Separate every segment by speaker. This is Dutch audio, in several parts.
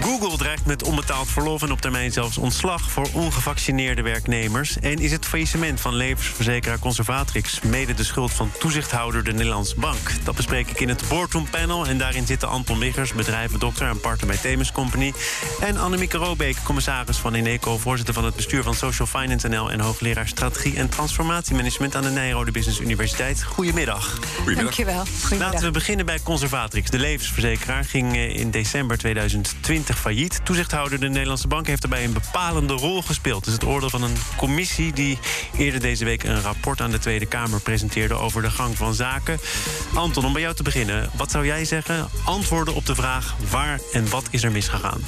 Speaker 1: Google dreigt met onbetaald verlof en op termijn zelfs ontslag voor ongevaccineerde werknemers. En is het faillissement van levensverzekeraar Conservatrix mede de schuld van toezichthouder de Nederlandse Bank? Dat bespreek ik in het Boardroom Panel. En daarin zitten Anton Wiggers, bedrijvendokter en partner bij Themis Company. En Annemieke Robeek, commissaris van Ineco, voorzitter van het bestuur van Social Finance NL en hoogleraar strategie en transformatiemanagement aan de Nijrode Business Universiteit. Goedemiddag.
Speaker 2: Dankjewel. Goedemiddag.
Speaker 1: Laten we beginnen bij Conservatrix. De levensverzekeraar ging eh, in december 2020 failliet. Toezichthouder de Nederlandse Bank heeft daarbij een bepalende rol gespeeld. Het is het oordeel van een commissie die eerder deze week een rapport aan de Tweede Kamer presenteerde over de gang van zaken. Anton, om bij jou te beginnen, wat zou jij zeggen? Antwoorden op de vraag waar en wat is er misgegaan?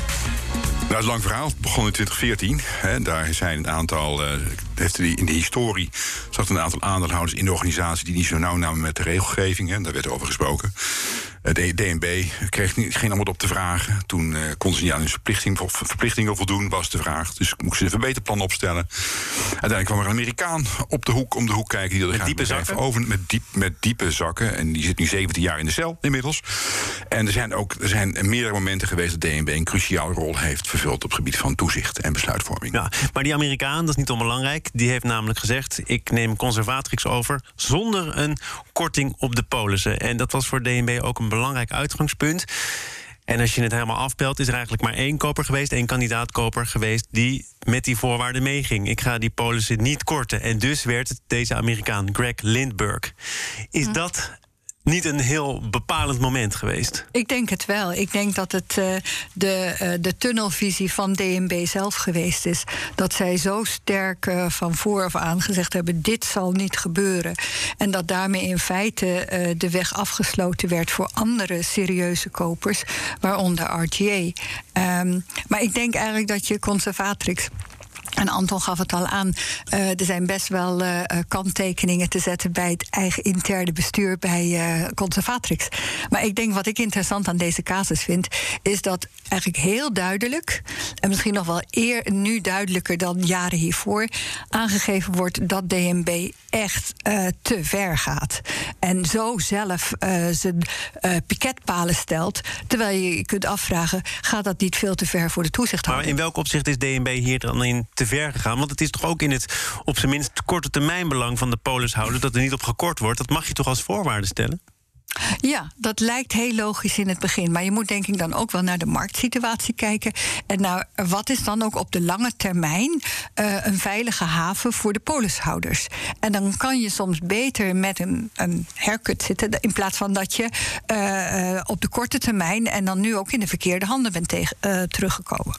Speaker 3: Nou, het lang verhaal. Het begon in 2014. Hè. Daar zijn een aantal. Uh, heeft in de historie zat een aantal aandeelhouders in de organisatie die niet zo nauw namen met de regelgeving. Hè. Daar werd over gesproken. De DNB kreeg geen antwoord op de vragen. Toen uh, kon ze niet aan hun verplichting, verplichtingen voldoen, was de vraag. Dus moesten ze een verbeterplan opstellen. Uiteindelijk kwam er een Amerikaan op de hoek, om de hoek kijken. Die
Speaker 1: met diepe zakken?
Speaker 3: Over, met, diep, met diepe zakken. En die zit nu 17 jaar in de cel inmiddels. En er zijn ook er zijn meerdere momenten geweest dat DNB een cruciale rol heeft vervuld op het gebied van toezicht en besluitvorming.
Speaker 1: Ja, maar die Amerikaan, dat is niet onbelangrijk, die heeft namelijk gezegd: ik neem Conservatrix over zonder een korting op de polissen. En dat was voor DNB ook een belangrijk uitgangspunt. En als je het helemaal afpelt, is er eigenlijk maar één koper geweest, één kandidaatkoper geweest die met die voorwaarden meeging. Ik ga die polissen niet korten. En dus werd het deze Amerikaan, Greg Lindbergh. Is dat niet een heel bepalend moment geweest?
Speaker 2: Ik denk het wel. Ik denk dat het uh, de, uh, de tunnelvisie van DNB zelf geweest is. Dat zij zo sterk uh, van vooraf aan gezegd hebben: dit zal niet gebeuren. En dat daarmee in feite de weg afgesloten werd voor andere serieuze kopers, waaronder RGA. Um, maar ik denk eigenlijk dat je conservatrix en Anton gaf het al aan, uh, er zijn best wel uh, kanttekeningen te zetten bij het eigen interne bestuur bij uh, Conservatrix. Maar ik denk wat ik interessant aan deze casus vind, is dat eigenlijk heel duidelijk, en misschien nog wel eer nu duidelijker dan jaren hiervoor, aangegeven wordt dat DNB echt te ver gaat. En zo zelf zijn piketpalen stelt, terwijl je je kunt afvragen, gaat dat niet veel te ver voor de toezichthouder?
Speaker 1: Maar in welk opzicht is DNB hier dan in te ver gegaan? Want het is toch ook in het op zijn minst korte termijn belang van de polishouder dat er niet op gekort wordt. Dat mag je toch als voorwaarde stellen?
Speaker 2: Ja, dat lijkt heel logisch in het begin. Maar je moet denk ik dan ook wel naar de marktsituatie kijken. En naar wat is dan ook op de lange termijn uh, een veilige haven voor de polishouders. En dan kan je soms beter met een, een zitten. In plaats van dat je uh, uh, op de korte termijn en dan nu ook in de verkeerde handen bent teruggekomen.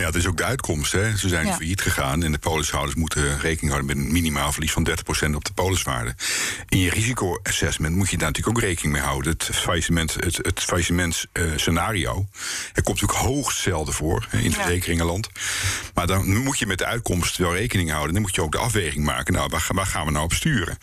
Speaker 3: Ja, dat is ook de uitkomst. Hè. Ze zijn ja. failliet gegaan en de polishouders moeten rekening houden met een minimaal verlies van 30% op de poliswaarde. In je risicoassessment moet je daar natuurlijk ook rekening mee houden. Het faillissement, het, het faillissement uh, scenario. Er komt natuurlijk hoogst zelden voor hè, in het ja. verzekeringenland. Maar dan moet je met de uitkomst wel rekening houden. Dan moet je ook de afweging maken. Nou, waar, waar gaan we nou op sturen?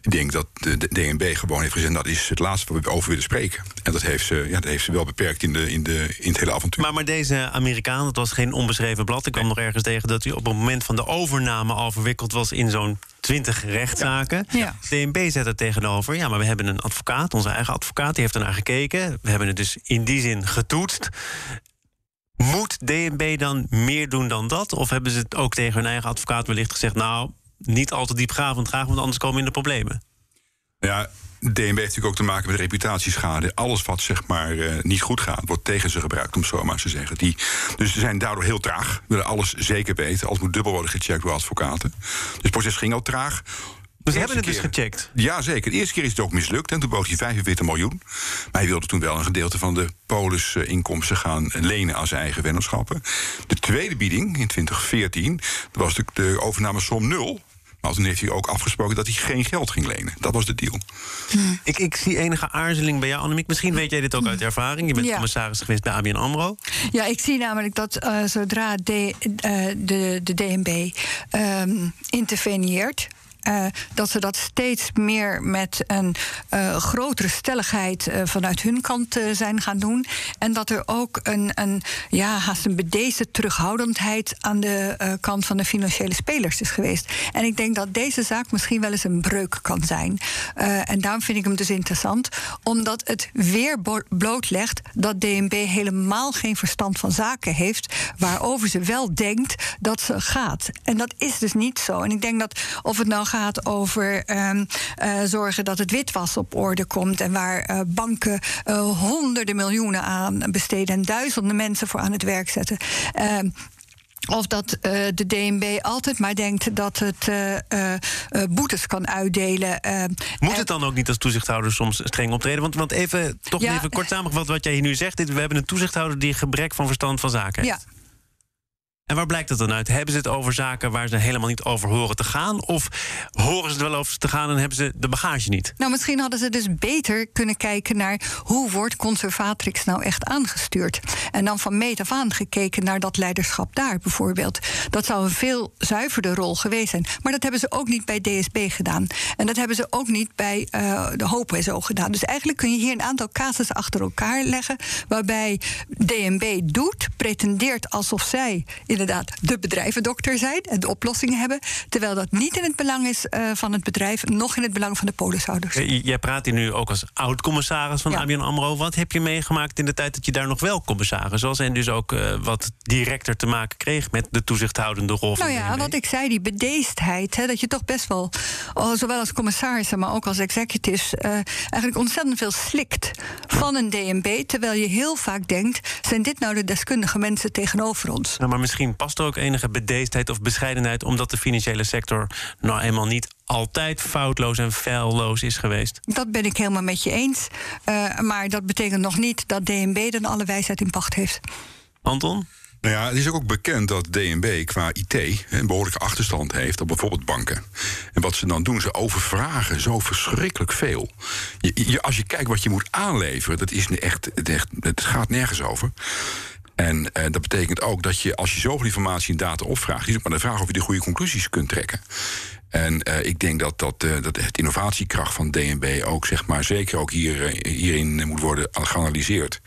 Speaker 3: Ik denk dat de, de DNB gewoon heeft gezegd: dat is het laatste waar we over willen spreken. En dat heeft ze, ja, dat heeft ze wel beperkt in, de, in, de, in het hele avontuur.
Speaker 1: Maar, maar deze Amerikaan, dat was geen onbeschreven blad. Ik kwam nog ergens tegen dat hij op het moment van de overname al verwikkeld was in zo'n 20 rechtszaken.
Speaker 2: Ja.
Speaker 1: DNB zet er tegenover. Ja, maar we hebben een advocaat, onze eigen advocaat, die heeft ernaar gekeken. We hebben het dus in die zin getoetst. Moet DNB dan meer doen dan dat? Of hebben ze het ook tegen hun eigen advocaat wellicht gezegd: Nou, niet al te diepgravend graag, want anders komen we in de problemen?
Speaker 3: Ja, DNB heeft natuurlijk ook te maken met reputatieschade. Alles wat zeg maar uh, niet goed gaat, wordt tegen ze gebruikt, om zo maar te zeggen. Die, dus ze zijn daardoor heel traag, willen alles zeker weten. Alles moet dubbel worden gecheckt door advocaten. Dus het proces ging al traag.
Speaker 1: Dus ze hebben het dus gecheckt?
Speaker 3: Ja, zeker. De eerste keer is het ook mislukt. En toen bood hij 45 miljoen. Maar hij wilde toen wel een gedeelte van de polisinkomsten gaan lenen aan zijn eigen vennootschappen. De tweede bieding in 2014 was de, de overnamesom nul. Maar toen heeft hij ook afgesproken dat hij geen geld ging lenen. Dat was de deal.
Speaker 1: Hmm. Ik, ik, zie enige aarzeling bij jou, Annemiek. Misschien weet jij dit ook uit ervaring. Je bent
Speaker 2: Ja.
Speaker 1: commissaris geweest bij ABN AMRO.
Speaker 2: Ja, ik zie namelijk dat eh, zodra de, eh, de, de DNB ehm, interveneert. Dat ze dat steeds meer met een grotere stelligheid vanuit hun kant zijn gaan doen. En dat er ook een, een ja, haast een bedeesde terughoudendheid aan de kant van de financiële spelers is geweest. En ik denk dat deze zaak misschien wel eens een breuk kan zijn. en daarom vind ik hem dus interessant, omdat het weer blootlegt dat DNB helemaal geen verstand van zaken heeft, waarover ze wel denkt dat ze gaat. En dat is dus niet zo. En ik denk dat of het nou gaat over ehm, eh, zorgen dat het witwas op orde komt en waar uh, banken uh, honderden miljoenen aan besteden en duizenden mensen voor aan het werk zetten. Ehm, of dat uh, de DNB altijd maar denkt dat het uh, uh, boetes kan uitdelen.
Speaker 1: Moet het dan ook niet als toezichthouder soms streng optreden? Want, want even, toch even kort samengevat wat jij hier nu zegt. We hebben een toezichthouder die gebrek van verstand van zaken heeft. Ja. En waar blijkt dat dan uit? Hebben ze het over zaken waar ze helemaal niet over horen te gaan? Of horen ze er wel over te gaan en hebben ze de bagage niet?
Speaker 2: Nou, misschien hadden ze dus beter kunnen kijken naar hoe wordt conservatrix nou echt aangestuurd. En dan van meet af aan gekeken naar dat leiderschap daar bijvoorbeeld. Dat zou een veel zuiverder rol geweest zijn. Maar dat hebben ze ook niet bij DSB gedaan. En dat hebben ze ook niet bij uh, de Hoop zo gedaan. Dus eigenlijk kun je hier een aantal casussen achter elkaar leggen. Waarbij DNB doet, pretendeert alsof zij inderdaad de bedrijvendokter zijn en de oplossingen hebben. Terwijl dat niet in het belang is uh, van het bedrijf, nog in het belang van de polishouders.
Speaker 1: Jij praat hier nu ook als oud-commissaris van ja. ABN AMRO. Wat heb je meegemaakt in de tijd dat je daar nog wel commissaris was... en dus ook uh, wat directer te maken kreeg met de toezichthoudende rol van
Speaker 2: Nou ja, wat ik zei, die bedeesdheid. Hè, dat je toch best wel, oh, zowel als commissarissen... maar ook als executives, uh, eigenlijk ontzettend veel slikt van een DNB... terwijl je heel vaak denkt, zijn dit nou de deskundige mensen tegenover ons?
Speaker 1: Nou, maar misschien past er ook enige bedeesdheid of bescheidenheid, omdat de financiële sector nou eenmaal niet altijd foutloos en feilloos is geweest.
Speaker 2: Dat ben ik helemaal met je eens. Uh, maar dat betekent nog niet dat DNB dan alle wijsheid in pacht heeft.
Speaker 1: Anton?
Speaker 3: Nou ja, het is ook bekend dat DNB qua IT een behoorlijke achterstand heeft op bijvoorbeeld banken. En wat ze dan doen, ze overvragen zo verschrikkelijk veel. Je, je, als je kijkt wat je moet aanleveren, dat is echt, het, echt, het gaat nergens over. En uh, dat betekent ook dat je, als je zoveel informatie en data opvraagt, is het maar de vraag of je de goede conclusies kunt trekken. En uh, ik denk dat, dat, uh, dat het innovatiekracht van DNB ook, zeg maar, zeker ook hier, hierin moet worden geanalyseerd.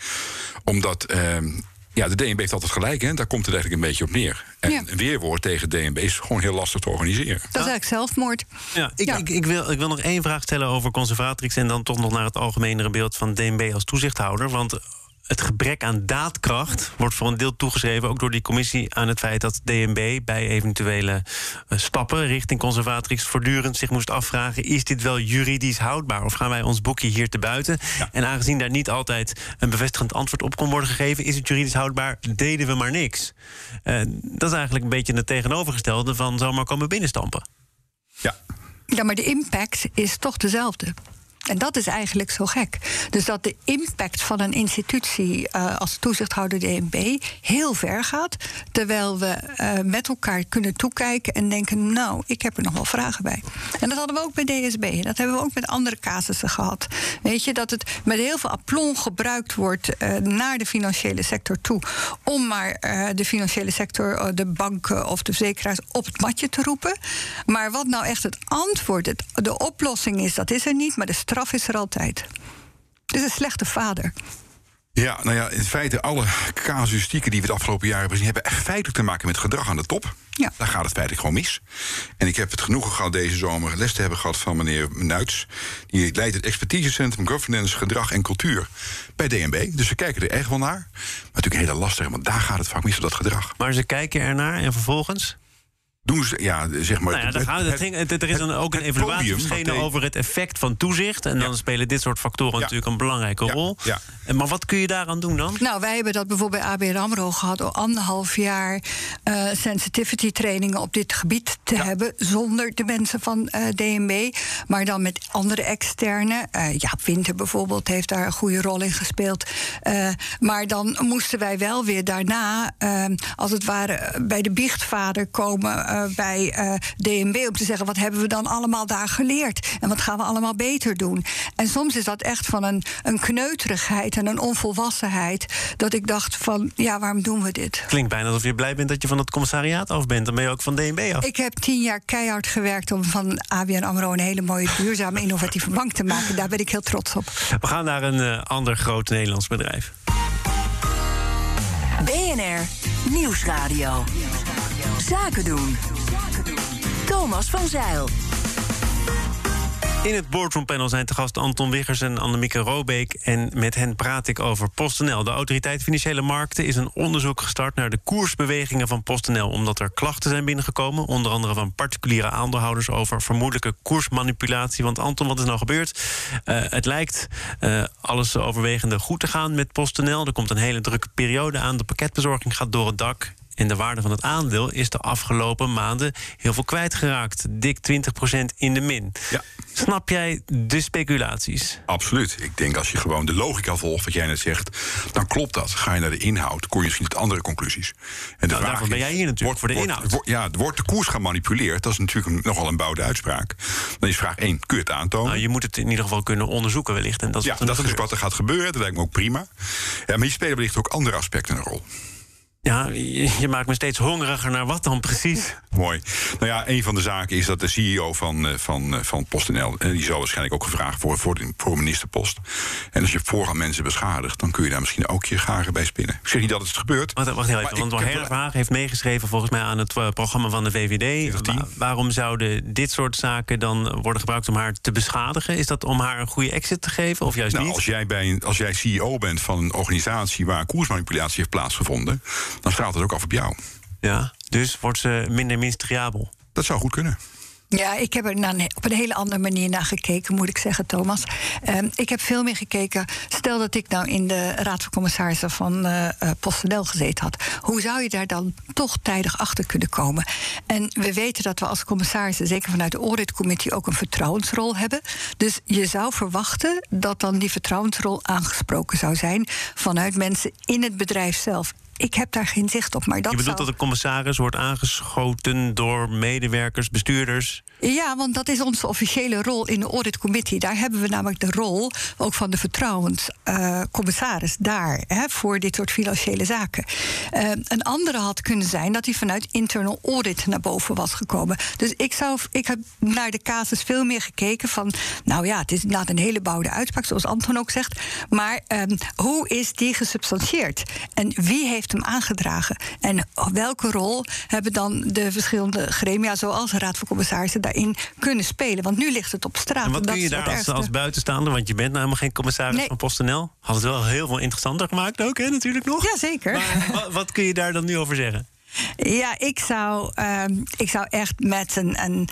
Speaker 3: Omdat. Ehm, ja, de DNB heeft altijd gelijk, hè? daar komt het eigenlijk een beetje op neer. En ja. een weerwoord tegen DNB is gewoon heel lastig te organiseren.
Speaker 2: Dat is eigenlijk zelfmoord.
Speaker 1: Ja, ik, ja. Ik, ik, wil, ik wil nog één vraag stellen over conservatrix... en dan toch nog naar het algemenere beeld van DNB als toezichthouder. Want het gebrek aan daadkracht wordt voor een deel toegeschreven, ook door die commissie, aan het feit dat DNB bij eventuele uh, stappen richting conservatrix voortdurend zich moest afvragen: is dit wel juridisch houdbaar? Of gaan wij ons boekje hier te buiten? Ja. En aangezien daar niet altijd een bevestigend antwoord op kon worden gegeven, is het juridisch houdbaar, deden we maar niks. Uh, dat is eigenlijk een beetje het tegenovergestelde van zomaar komen binnenstampen.
Speaker 3: Ja.
Speaker 2: Ja, maar de impact is toch dezelfde. En dat is eigenlijk zo gek. Dus dat de impact van een institutie uh, als toezichthouder DNB heel ver gaat. Terwijl we uh, met elkaar kunnen toekijken en denken: Nou, ik heb er nog wel vragen bij. En dat hadden we ook bij DSB. Dat hebben we ook met andere casussen gehad. Weet je, dat het met heel veel aplomb gebruikt wordt uh, naar de financiële sector toe. Om maar de financiële sector, de banken of de verzekeraars op het matje te roepen. Maar wat nou echt het antwoord, het, de oplossing is, dat is er niet. Maar de straf is er altijd. Het is een slechte vader.
Speaker 3: Ja, nou ja, in feite, alle casuïstieken die we het afgelopen jaar hebben gezien, hebben echt feitelijk te maken met gedrag aan de top. Ja. Daar gaat het feitelijk gewoon mis. En ik heb het genoegen gehad deze zomer les te hebben gehad van meneer Nuits. Die leidt het expertisecentrum Governance, Gedrag en Cultuur bij DNB. Dus we kijken er echt wel naar. Maar natuurlijk heel lastig, want daar gaat het vaak mis op dat gedrag.
Speaker 1: Maar ze kijken ernaar en vervolgens?
Speaker 3: Doen ze, ja, zeg maar.
Speaker 1: Nou ja, het, er is een, ook een evaluatie verschenen over het effect van toezicht. En dan spelen dit soort factoren natuurlijk een belangrijke rol. Ja. Maar wat kun je daaraan doen dan?
Speaker 2: Nou, wij hebben dat bijvoorbeeld bij ABN AMRO gehad... door anderhalf jaar uh, sensitivity trainingen op dit gebied te hebben... zonder de mensen van uh, DNB, maar dan met andere externe. Uh, ja, Winter bijvoorbeeld heeft daar een goede rol in gespeeld. maar dan moesten wij wel weer daarna, als het ware, bij de biechtvader komen uh, bij uh, DNB om te zeggen: wat hebben we dan allemaal daar geleerd? En wat gaan we allemaal beter doen? En soms is dat echt van een, een kneuterigheid en een onvolwassenheid. Dat ik dacht van, ja, waarom doen we dit?
Speaker 1: Klinkt bijna alsof je blij bent dat je van het commissariaat af bent. Dan ben je ook van DNB af.
Speaker 2: Ik heb tien jaar keihard gewerkt om van ABN AMRO... een hele mooie, duurzame, innovatieve bank te maken. Daar ben ik heel trots op.
Speaker 1: We gaan naar een uh, ander groot Nederlands bedrijf.
Speaker 4: BNR Nieuwsradio. Zaken doen. Thomas van Zeil.
Speaker 1: In het boardroompanel zijn te gast Anton Wiggers en Annemieke Robeek. En met hen praat ik over PostNL. De Autoriteit Financiële Markten is een onderzoek gestart... naar de koersbewegingen van PostNL... omdat er klachten zijn binnengekomen. Onder andere van particuliere aandeelhouders... over vermoedelijke koersmanipulatie. Want Anton, wat is nou gebeurd? Uh, het lijkt uh, alles overwegende goed te gaan met PostNL. Er komt een hele drukke periode aan. De pakketbezorging gaat door het dak. En de waarde van het aandeel is de afgelopen maanden heel veel kwijtgeraakt. Dik 20% in de min.
Speaker 3: Ja.
Speaker 1: Snap jij de speculaties?
Speaker 3: Absoluut. Ik denk als je gewoon de logica volgt, wat jij net zegt, dan klopt dat. Ga je naar de inhoud, kom je misschien tot andere conclusies.
Speaker 1: En de nou, vraag ben jij hier natuurlijk voor de inhoud.
Speaker 3: Wordt, ja, wordt de koers gemanipuleerd? Dat is natuurlijk nogal een bouwde uitspraak. Dan is vraag 1, kun je het aantonen?
Speaker 1: Nou, je moet het in ieder geval kunnen onderzoeken wellicht. En dat is
Speaker 3: ja, dat is wat er gaat gebeuren. Dat lijkt me ook prima. Ja, maar hier spelen wellicht ook andere aspecten een rol.
Speaker 1: Ja, je, maakt me steeds hongeriger naar wat dan precies?
Speaker 3: Mooi. Nou ja, een van de zaken is dat de CEO van, eh, van, eh, van PostNL... Eh, die zal waarschijnlijk ook gevraagd worden voor, de, voor ministerpost. En als je voorgaan mensen beschadigt... dan kun je daar misschien ook je garen bij spinnen. Ik zeg niet dat het gebeurt.
Speaker 1: Wacht, wacht heel even, want Herr Vraag heeft meegeschreven... volgens mij aan het programma van de VVD. waarom zouden dit soort zaken dan worden gebruikt om haar te beschadigen? Is dat om haar een goede exit te geven of juist
Speaker 3: nou,
Speaker 1: niet?
Speaker 3: Als jij, bij een, als jij CEO bent van een organisatie... waar koersmanipulatie heeft plaatsgevonden dan straalt het ook af op jou.
Speaker 1: Ja, dus wordt ze minder ministeriabel.
Speaker 3: Dat zou goed kunnen.
Speaker 2: Ja, ik heb er op een hele andere manier naar gekeken, moet ik zeggen, Thomas. Um, ik heb veel meer gekeken. Stel dat ik nou in de Raad van Commissarissen van uh, uh, PostNL gezeten had. Hoe zou je daar dan toch tijdig achter kunnen komen? En we weten dat we als commissarissen, zeker vanuit de auditcommissie, ook een vertrouwensrol hebben. Dus je zou verwachten dat dan die vertrouwensrol aangesproken zou zijn vanuit mensen in het bedrijf zelf ik heb daar geen zicht op. Maar dat
Speaker 1: je bedoelt dat de commissaris wordt aangeschoten door medewerkers, bestuurders?
Speaker 2: Ja, want dat is onze officiële rol in de auditcommissie. Daar hebben we namelijk de rol ook van de vertrouwenscommissaris uh, daar hè, voor dit soort financiële zaken. Uh, een andere had kunnen zijn dat hij vanuit internal audit naar boven was gekomen. Dus ik, zou, ik heb naar de casus veel meer gekeken van, nou ja, het is inderdaad een hele bouwde uitspraak, zoals Anton ook zegt. Maar um, hoe is die gesubstantieerd? En wie heeft hem aangedragen? En welke rol hebben dan de verschillende gremia, zoals de Raad van Commissarissen, daarin kunnen spelen? Want nu ligt het op straat.
Speaker 1: En wat kun je daar als, als, buitenstaander, want je bent nou helemaal geen commissaris nee. van PostNL, had het wel heel veel interessanter gemaakt ook, hè, natuurlijk nog?
Speaker 2: Jazeker.
Speaker 1: Maar wat, wat kun je daar dan nu over zeggen?
Speaker 2: Ja, ik zou, uh, ik zou echt met een, een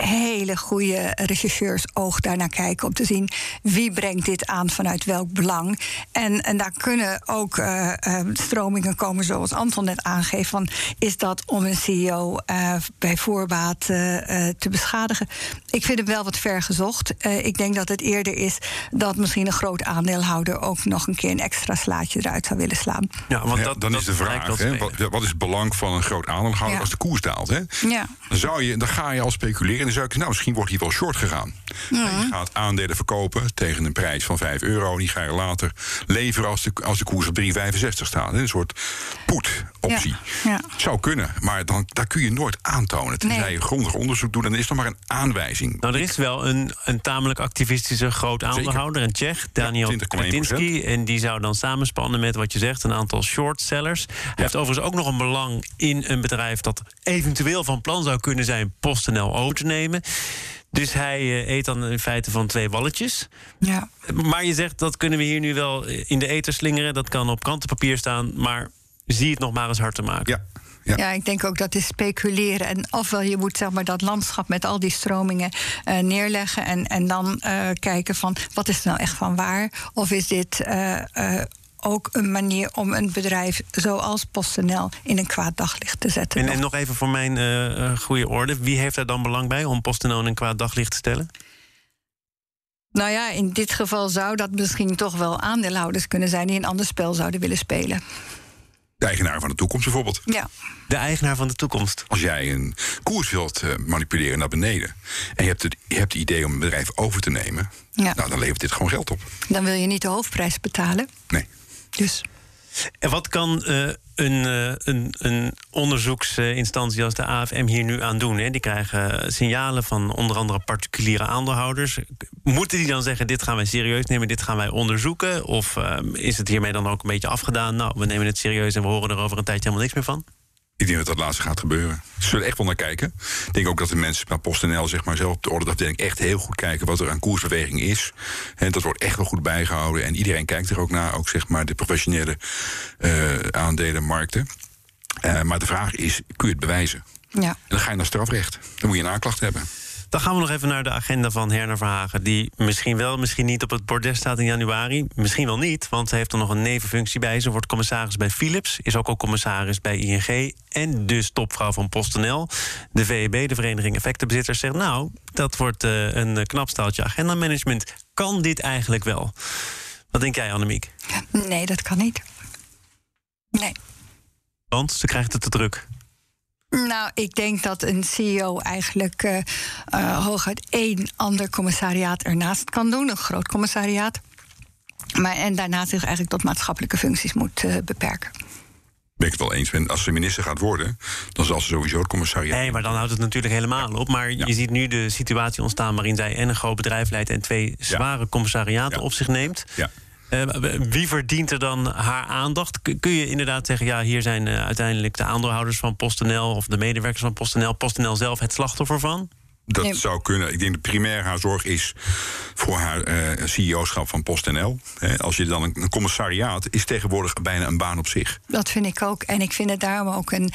Speaker 2: hele goede rechercheurs oog daarnaar kijken om te zien wie brengt dit aan vanuit welk belang. En, en daar kunnen ook uh, uh, stromingen komen zoals Anton net aangeeft van is dat om een CEO uh, bij voorbaat te beschadigen. Ik vind het wel wat ver gezocht. ik denk dat het eerder is dat misschien een groot aandeelhouder ook nog een keer een extra slaatje eruit zou willen slaan.
Speaker 3: Ja, want dat, dan is de vraag: hè, wat, wat, is het belang van een groot aandeelhouder ja. als de koers daalt? Hè?
Speaker 2: Ja.
Speaker 3: Dan, zou je, dan ga je al speculeren en dan zou ik nou, misschien wordt hij wel short gegaan. Ja. Je gaat aandelen verkopen tegen een prijs van 5 euro. Die ga je later leveren als de, als de koers op 3,65 staat. Een soort put-optie.
Speaker 2: Ja. Ja.
Speaker 3: Zou kunnen, maar dan, daar kun je nooit aantonen. Tenzij nee. je grondig onderzoek doet, dan is het nog maar een aanwijzing.
Speaker 1: Nou, er is wel een, een tamelijk activistische groot aandeelhouder, een Tsjech, Daniel Kretinsky. En die zou dan samenspannen met wat je zegt, een aantal shortsellers. Hij heeft overigens ook nog een belang in een bedrijf dat eventueel van plan zou kunnen zijn PostNL over te nemen. Dus hij uh, eet dan in feite van twee walletjes.
Speaker 2: Ja.
Speaker 1: Maar je zegt dat kunnen we hier nu wel in de eter slingeren. Dat kan op krantenpapier staan. Maar zie het nog maar eens hard te maken.
Speaker 3: Ja.
Speaker 2: Ja. ja. ik denk ook dat is speculeren. En ofwel je moet zeg maar, dat landschap met al die stromingen uh, neerleggen. En, en dan uh, kijken van wat is er nou echt van waar? Of is dit ook een manier om een bedrijf zoals PostNL in een kwaad daglicht te zetten.
Speaker 1: En, en nog even voor mijn uh, goede orde: wie heeft er dan belang bij om PostNL in een kwaad daglicht te stellen?
Speaker 2: Nou ja, in dit geval zou dat misschien toch wel aandeelhouders kunnen zijn die een ander spel zouden willen spelen.
Speaker 3: De eigenaar van de toekomst bijvoorbeeld.
Speaker 2: Ja.
Speaker 1: De eigenaar van de toekomst.
Speaker 3: Als jij een koers wilt uh, manipuleren naar beneden... en je hebt, het, je hebt het idee om een bedrijf over te nemen...
Speaker 2: Ja.
Speaker 3: Nou, dan levert dit gewoon geld op.
Speaker 2: Dan wil je niet de hoofdprijs betalen.
Speaker 3: Nee.
Speaker 2: Dus.
Speaker 1: En wat kan uh, een, uh, een, een, onderzoeksinstantie als de AFM hier nu aan doen? Hè? Die krijgen signalen van onder andere particuliere aandeelhouders. Moeten die dan zeggen: dit gaan wij serieus nemen, dit gaan wij onderzoeken? Of uh, is het hiermee dan ook een beetje afgedaan? Nou, we nemen het serieus en we horen er over een tijdje helemaal niks meer van?
Speaker 3: Ik denk dat dat laatste gaat gebeuren. Ze zullen echt wel naar kijken. Ik denk ook dat de mensen bij PostNL zeg maar, zelf op de ordeafdeling echt heel goed kijken wat er aan koersbeweging is. En dat wordt echt wel goed bijgehouden. En iedereen kijkt er ook naar, ook zeg maar de professionele uh, aandelenmarkten. Uh, maar de vraag is: kun je het bewijzen?
Speaker 2: Ja.
Speaker 3: En dan ga je naar strafrecht. Dan moet je een aanklacht hebben.
Speaker 1: Dan gaan we nog even naar de agenda van Herner Verhagen. Die misschien wel, misschien niet op het bordes staat in januari. Misschien wel niet, want ze heeft er nog een nevenfunctie bij. Ze wordt commissaris bij Philips, is ook al commissaris bij ING... en dus topvrouw van PostNL. De VEB, de Vereniging Effectenbezitters, zegt... nou, dat wordt uh, een knap staaltje agendamanagement. Kan dit eigenlijk wel? Wat denk jij, Annemiek?
Speaker 2: Nee, dat kan niet. Nee.
Speaker 1: Want ze krijgt het te druk.
Speaker 2: Nou, ik denk dat een CEO eigenlijk uh, uh, hooguit één ander commissariaat ernaast kan doen, een groot commissariaat. Maar, en daarna zich eigenlijk tot maatschappelijke functies moet uh, beperken.
Speaker 3: Ben ik het wel eens. En als ze minister gaat worden, dan zal ze sowieso het commissariaat.
Speaker 1: Nee, maar dan houdt het natuurlijk helemaal op. Maar ja. je ziet nu de situatie ontstaan waarin zij en een groot bedrijf leidt en twee zware ja. commissariaten ja. op zich neemt.
Speaker 3: Ja.
Speaker 1: Uh, wie verdient er dan haar aandacht? Kun je inderdaad zeggen, ja, hier zijn uh, uiteindelijk de aandeelhouders van PostNL of de medewerkers van PostNL, PostNL zelf het slachtoffer van?
Speaker 3: Dat nee. zou kunnen. Ik denk dat primair haar zorg is voor haar uh, CEO-schap van PostNL. Uh, als je dan een, een, commissariaat is tegenwoordig bijna een baan op zich.
Speaker 2: Dat vind ik ook. En ik vind het daarom ook een,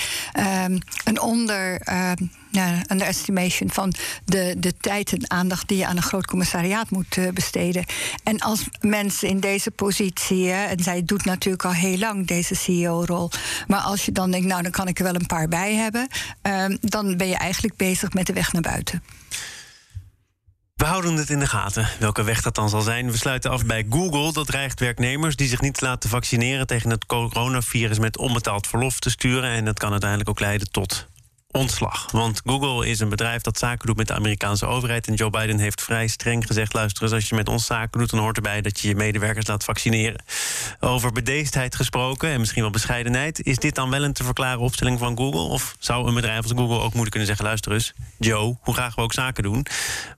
Speaker 2: um, een onder. Uh, ja, underestimation van de, de tijd en aandacht die je aan een groot commissariaat moet uh, besteden. En als mensen in deze positie, en zij doet natuurlijk al heel lang deze CEO-rol, maar als je dan denkt, nou dan kan ik er wel een paar bij hebben, uh, dan ben je eigenlijk bezig met de weg naar buiten.
Speaker 1: We houden het in de gaten, welke weg dat dan zal zijn. We sluiten af bij Google. Dat dreigt werknemers die zich niet laten vaccineren tegen het coronavirus met onbetaald verlof te sturen. En dat kan uiteindelijk ook leiden tot ontslag. Want Google is een bedrijf dat zaken doet met de Amerikaanse overheid. En Joe Biden heeft vrij streng gezegd: luister eens, als je met ons zaken doet, dan hoort erbij dat je je medewerkers laat vaccineren. Over bedeesdheid gesproken en misschien wel bescheidenheid. Is dit dan wel een te verklaren opstelling van Google? Of zou een bedrijf als Google ook moeten kunnen zeggen: luister eens, Joe, hoe graag we ook zaken doen.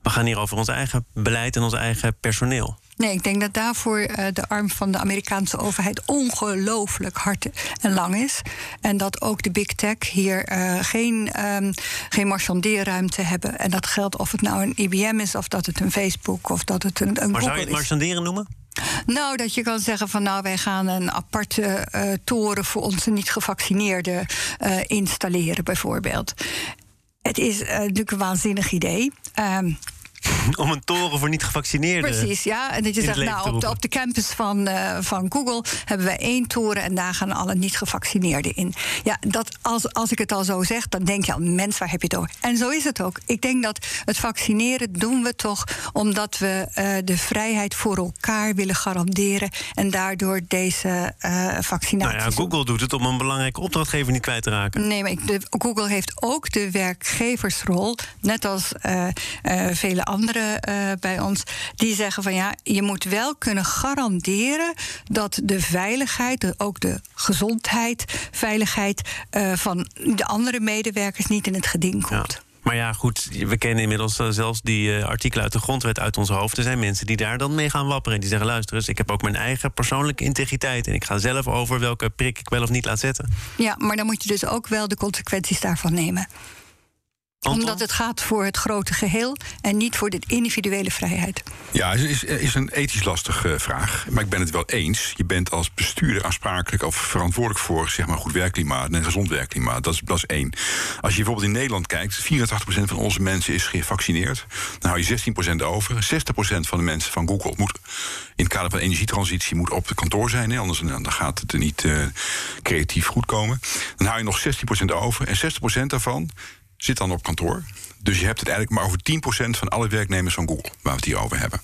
Speaker 1: We gaan hier over ons eigen beleid en ons eigen personeel.
Speaker 2: Nee, ik denk dat daarvoor uh, de arm van de Amerikaanse overheid ongelooflijk hard en lang is. En dat ook de big tech hier uh, geen, um, geen marchandeerruimte hebben. En dat geldt of het nou een IBM is, of dat het een Facebook, of dat het een, een
Speaker 1: maar
Speaker 2: Google
Speaker 1: zou je het marchanderen noemen?
Speaker 2: Nou, dat je kan zeggen van nou, wij gaan een aparte uh, toren voor onze niet gevaccineerden uh, installeren, bijvoorbeeld. Het is uh, natuurlijk een waanzinnig idee.
Speaker 1: Om een toren voor niet-gevaccineerden.
Speaker 2: Precies, ja. En dat je zegt, nou, op de, op de campus van, uh, van Google hebben wij één toren en daar gaan alle niet-gevaccineerden in. Ja, dat als, als ik het al zo zeg, dan denk je al, mens, waar heb je het over? En zo is het ook. Ik denk dat het vaccineren doen we toch omdat we uh, de vrijheid voor elkaar willen garanderen en daardoor deze uh, vaccinatie.
Speaker 1: Nou ja, Google doet het om een belangrijke opdrachtgever niet kwijt te raken.
Speaker 2: Nee, maar ik, de, Google heeft ook de werkgeversrol, net als vele anderen uh, bij ons, die zeggen van ja, je moet wel kunnen garanderen dat de veiligheid, de, ook de gezondheid, veiligheid uh, van de andere medewerkers niet in het geding komt.
Speaker 1: Ja. Maar ja, goed, we kennen inmiddels uh, zelfs die uh, artikelen uit de grondwet uit ons hoofd. Er zijn mensen die daar dan mee gaan wapperen. En die zeggen: luister eens, ik heb ook mijn eigen persoonlijke integriteit. En ik ga zelf over welke prik ik wel of niet laat zetten.
Speaker 2: Ja, maar dan moet je dus ook wel de consequenties daarvan nemen.
Speaker 1: Anton?
Speaker 2: Omdat het gaat voor het grote geheel en niet voor de individuele vrijheid.
Speaker 3: Ja, het is, is een ethisch lastige vraag. Maar ik ben het wel eens. Je bent als bestuurder aansprakelijk of verantwoordelijk voor zeg maar, goed werkklimaat en een gezond werkklimaat. Dat is, dat is één. Als je bijvoorbeeld in Nederland kijkt, 84% van onze mensen is gevaccineerd. Dan hou je 16% over. 60% van de mensen van Google moet in het kader van energietransitie moet op het kantoor zijn. Hè, anders dan gaat het er niet uh, creatief goed komen. Dan hou je nog 16% over. En 60% daarvan zit dan op kantoor. Dus je hebt het eigenlijk maar over 10% van alle werknemers van Google, waar we het hier over hebben.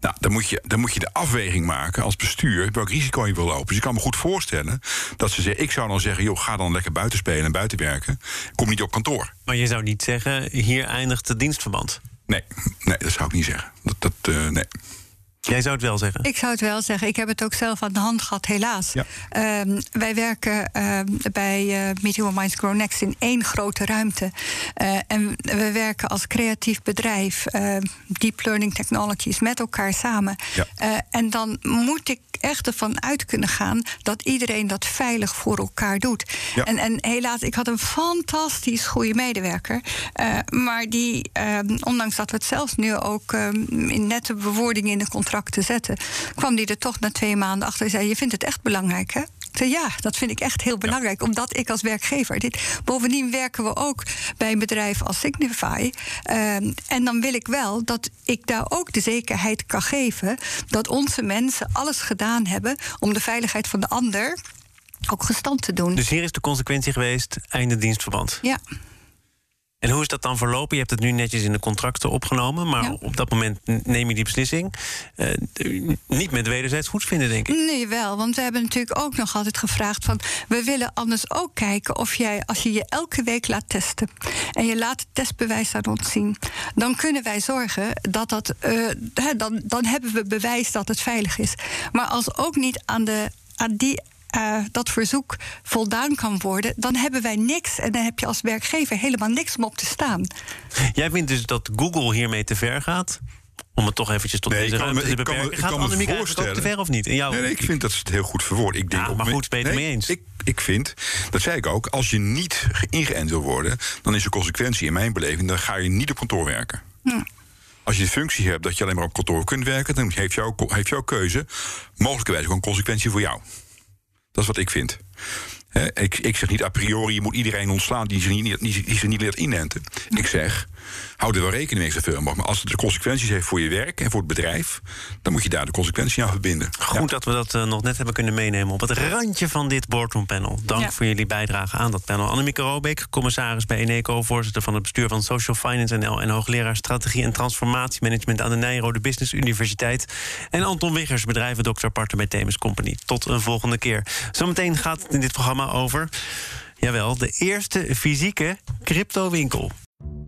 Speaker 3: Nou, dan moet, je, dan moet je de afweging maken als bestuur welk risico je wil lopen. Dus ik kan me goed voorstellen dat ze zeggen: ik zou dan zeggen, joh, ga dan lekker buiten spelen en buiten werken. Kom niet op kantoor.
Speaker 1: Maar je zou niet zeggen, hier eindigt het dienstverband.
Speaker 3: Nee, nee, dat zou ik niet zeggen. Dat, dat, uh, nee.
Speaker 1: Jij zou het wel zeggen?
Speaker 2: Ik zou het wel zeggen. Ik heb het ook zelf aan de hand gehad, helaas. Um, wij werken uh, bij uh, Meet Human Minds Grow Next in één grote ruimte. Uh, en we werken als creatief bedrijf, Deep Learning Technologies, met elkaar samen. Ja. en dan moet ik echt ervan uit kunnen gaan dat iedereen dat veilig voor elkaar doet. Ja. En, en helaas, ik had een fantastisch goede medewerker. maar die, ehm, ondanks dat we het zelfs nu ook ehm, in nette bewoordingen in de contract te zetten, kwam die er toch na twee maanden achter en zei: Je vindt het echt belangrijk, hè? Ik zei, ja, dat vind ik echt heel belangrijk, omdat ik als werkgever. Dit, bovendien werken we ook bij een bedrijf als Signify. Um, en dan wil ik wel dat ik daar ook de zekerheid kan geven dat onze mensen alles gedaan hebben om de veiligheid van de ander ook gestand te doen.
Speaker 1: Dus hier is de consequentie geweest: einde dienstverband.
Speaker 2: Ja.
Speaker 1: En hoe is dat dan verlopen? Je hebt het nu netjes in de contracten opgenomen, maar op dat moment neem je die beslissing. Uh, niet met wederzijds goedvinden, denk ik.
Speaker 2: Nee, wel. Want we hebben natuurlijk ook nog altijd gevraagd van... we willen anders ook kijken of jij, als je je elke week laat testen... en je laat het testbewijs aan ons zien... dan kunnen wij zorgen dat dat... Uh, dan, dan hebben we bewijs dat het veilig is. Maar als ook niet aan de aan die uh, dat verzoek voldaan kan worden, dan hebben wij niks. En dan heb je als werkgever helemaal niks om op te staan.
Speaker 1: Jij vindt dus dat Google hiermee te ver gaat? Om het toch eventjes tot nee, deze ruimte te beperken. Kan, Gaat Annemiek eigenlijk ook te ver of niet? In
Speaker 3: jouw... nee, nee, ik vind dat ze het heel goed verwoord. Ik denk
Speaker 1: ja, maar goed, ben je het mee eens?
Speaker 3: Ik, ik vind, dat zei ik ook, als je niet ingeënt wil worden... dan is de consequentie in mijn beleving... dan ga je niet op kantoor werken. Hm. Als je de functie hebt dat je alleen maar op kantoor kunt werken... dan heeft jouw, heeft jouw keuze mogelijkerwijs ook een consequentie voor jou. Dat is wat ik vind. ik, ik, zeg niet a priori, je moet iedereen ontslaan die zich niet, niet leert inenten. Ik zeg, hou er wel rekening mee zoveel mogelijk. Maar als het de consequenties heeft voor je werk en voor het bedrijf... dan moet je daar de consequenties aan verbinden.
Speaker 1: Goed dat we dat uh, nog net hebben kunnen meenemen... op het randje van dit boardroom panel. Dank voor jullie bijdrage aan dat panel. Annemieke Robeek, commissaris bij Eneco... voorzitter van het bestuur van Social Finance NL... en hoogleraar Strategie en Transformatiemanagement... aan de Nijrode Business Universiteit. En Anton Wiggers, bedrijvendokter partner bij Themis Company. Tot een volgende keer. Zometeen gaat het in dit programma over... Jawel, de eerste fysieke cryptowinkel.